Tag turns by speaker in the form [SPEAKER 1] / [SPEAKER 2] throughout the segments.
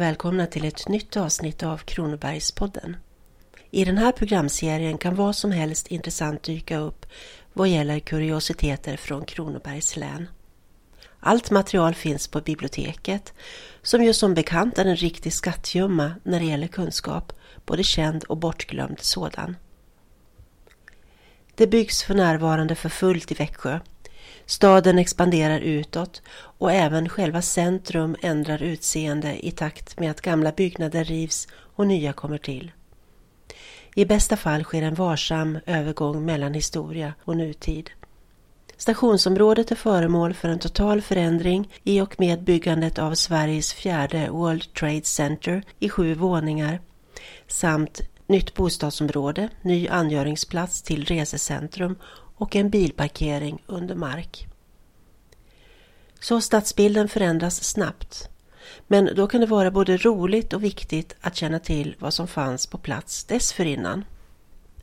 [SPEAKER 1] och välkomna till ett nytt avsnitt av Kronobergspodden. I den här programserien kan vad som helst intressant dyka upp vad gäller kuriositeter från Kronobergs län. Allt material finns på biblioteket som ju som bekant är en riktig skattgömma när det gäller kunskap, både känd och bortglömd sådan. Det byggs för närvarande för fullt i Växjö Staden expanderar utåt och även själva centrum ändrar utseende i takt med att gamla byggnader rivs och nya kommer till. I bästa fall sker en varsam övergång mellan historia och nutid. Stationsområdet är föremål för en total förändring i och med byggandet av Sveriges fjärde World Trade Center i sju våningar samt nytt bostadsområde, ny angöringsplats till resecentrum och en bilparkering under mark. Så stadsbilden förändras snabbt. Men då kan det vara både roligt och viktigt att känna till vad som fanns på plats dessförinnan.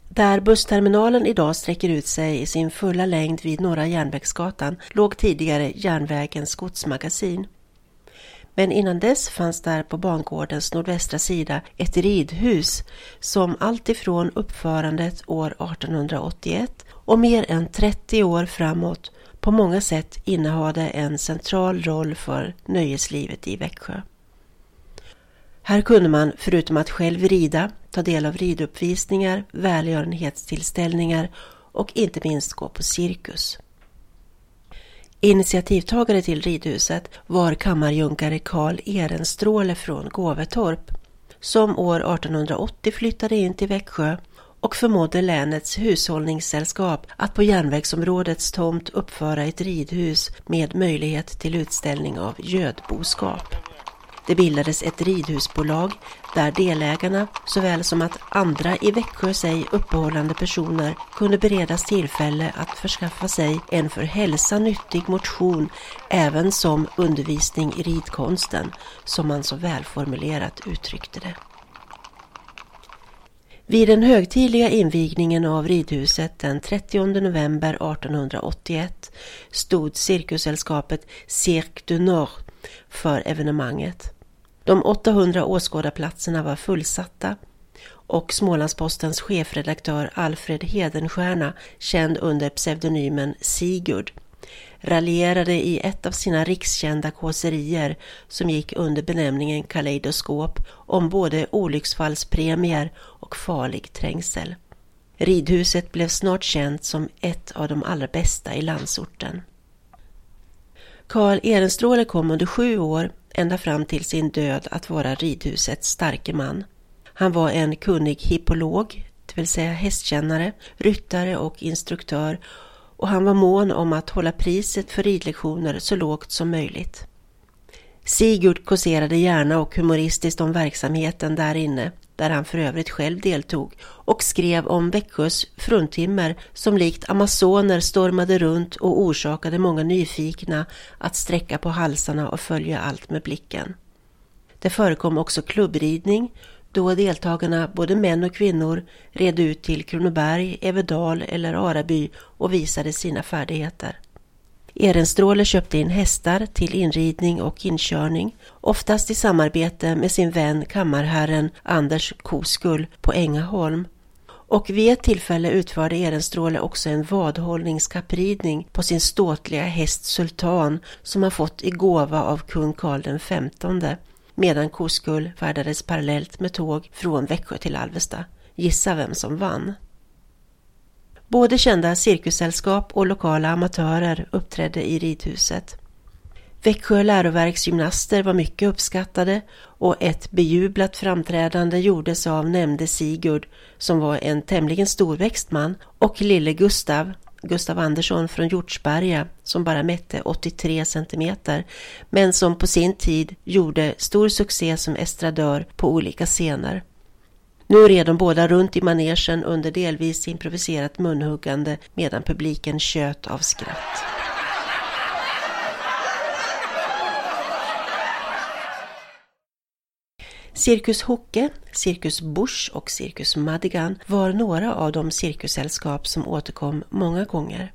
[SPEAKER 1] Där bussterminalen idag sträcker ut sig i sin fulla längd vid Norra Järnvägsgatan låg tidigare järnvägens godsmagasin. Men innan dess fanns där på bangårdens nordvästra sida ett ridhus som alltifrån uppförandet år 1881 och mer än 30 år framåt på många sätt innehade en central roll för nöjeslivet i Växjö. Här kunde man, förutom att själv rida, ta del av riduppvisningar, välgörenhetstillställningar och inte minst gå på cirkus. Initiativtagare till ridhuset var kammarjunkare Karl Ehrenstråle från Gåvetorp som år 1880 flyttade in till Växjö och förmådde länets hushållningssällskap att på järnvägsområdets tomt uppföra ett ridhus med möjlighet till utställning av gödboskap. Det bildades ett ridhusbolag där delägarna såväl som att andra i Växjö sig uppehållande personer kunde beredas tillfälle att förskaffa sig en för hälsa nyttig motion även som undervisning i ridkonsten, som man så välformulerat uttryckte det. Vid den högtidliga invigningen av ridhuset den 30 november 1881 stod cirkussällskapet Cirque du Nord för evenemanget. De 800 åskådarplatserna var fullsatta och Smålandspostens chefredaktör Alfred Hedenstierna, känd under pseudonymen Sigurd, raljerade i ett av sina rikskända kåserier som gick under benämningen kaleidoskop om både olycksfallspremier och farlig trängsel. Ridhuset blev snart känt som ett av de allra bästa i landsorten. Karl Ehrenstråle kom under sju år, ända fram till sin död, att vara ridhusets starke man. Han var en kunnig hippolog, det vill säga hästkännare, ryttare och instruktör och han var mån om att hålla priset för ridlektioner så lågt som möjligt. Sigurd kåserade gärna och humoristiskt om verksamheten där inne, där han för övrigt själv deltog, och skrev om Växjös fruntimmer som likt amazoner stormade runt och orsakade många nyfikna att sträcka på halsarna och följa allt med blicken. Det förekom också klubbridning, då deltagarna, både män och kvinnor, red ut till Kronoberg, Evedal eller Araby och visade sina färdigheter. Ehrenstråle köpte in hästar till inridning och inkörning, oftast i samarbete med sin vän kammarherren Anders Koskull på Ängaholm. Och vid ett tillfälle utförde Ehrenstråle också en vadhållningskappridning på sin ståtliga häst Sultan som han fått i gåva av kung Karl XV medan Koskull färdades parallellt med tåg från Växjö till Alvesta. Gissa vem som vann? Både kända cirkussällskap och lokala amatörer uppträdde i ridhuset. Växjö läroverksgymnaster var mycket uppskattade och ett bejublat framträdande gjordes av nämnde Sigurd som var en tämligen storväxt man och lille Gustav Gustav Andersson från Hjortsberga som bara mätte 83 centimeter men som på sin tid gjorde stor succé som estradör på olika scener. Nu red de båda runt i manegen under delvis improviserat munhuggande medan publiken tjöt av skratt. Cirkus Hocke, Cirkus Busch och Cirkus Madigan var några av de cirkussällskap som återkom många gånger.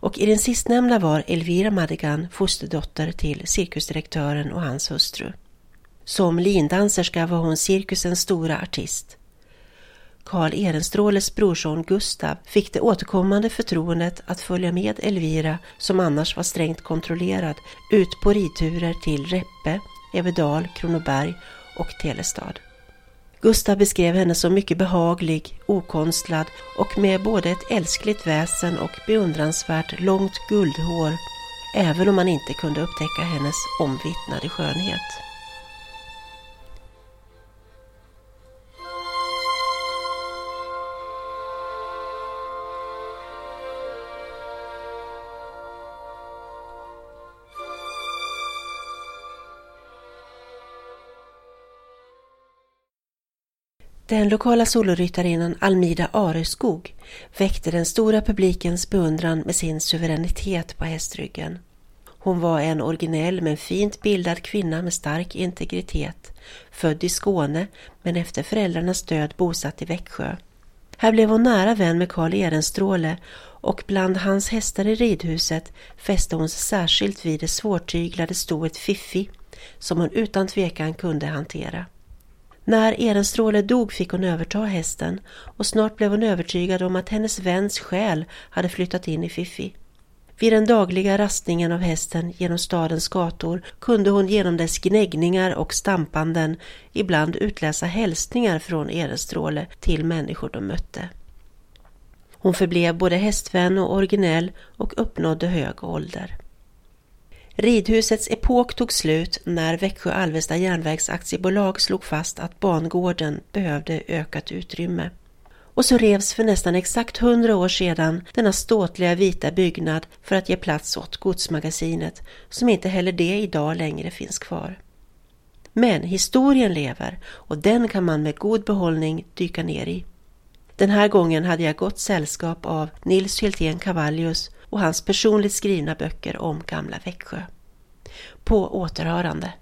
[SPEAKER 1] Och i den sistnämnda var Elvira Madigan fosterdotter till cirkusdirektören och hans hustru. Som lindanserska var hon cirkusens stora artist. Karl Ehrenstråles brorson Gustav fick det återkommande förtroendet att följa med Elvira, som annars var strängt kontrollerad, ut på ridturer till Reppe, Evedal, Kronoberg och Telestad. Gustav beskrev henne som mycket behaglig, okonstlad och med både ett älskligt väsen och beundransvärt långt guldhår, även om man inte kunde upptäcka hennes omvittnade skönhet. Den lokala soloryttarinnan Almida Areskog väckte den stora publikens beundran med sin suveränitet på hästryggen. Hon var en originell men fint bildad kvinna med stark integritet, född i Skåne men efter föräldrarnas död bosatt i Växjö. Här blev hon nära vän med Karl Ehrenstråle och bland hans hästar i ridhuset fäste hon sig särskilt vid det svårtyglade stoet Fiffi som hon utan tvekan kunde hantera. När Ehrenstråle dog fick hon överta hästen och snart blev hon övertygad om att hennes väns själ hade flyttat in i Fiffi. Vid den dagliga rastningen av hästen genom stadens gator kunde hon genom dess gnäggningar och stampanden ibland utläsa hälsningar från Ehrenstråle till människor de mötte. Hon förblev både hästvän och originell och uppnådde hög ålder. Ridhusets epok tog slut när Växjö Alvesta järnvägsaktiebolag slog fast att bangården behövde ökat utrymme. Och så revs för nästan exakt hundra år sedan denna ståtliga vita byggnad för att ge plats åt godsmagasinet som inte heller det idag längre finns kvar. Men historien lever och den kan man med god behållning dyka ner i. Den här gången hade jag gott sällskap av Nils Hyltén Cavallius och hans personligt skrivna böcker om gamla Växjö. På återhörande.